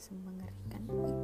semengerikan itu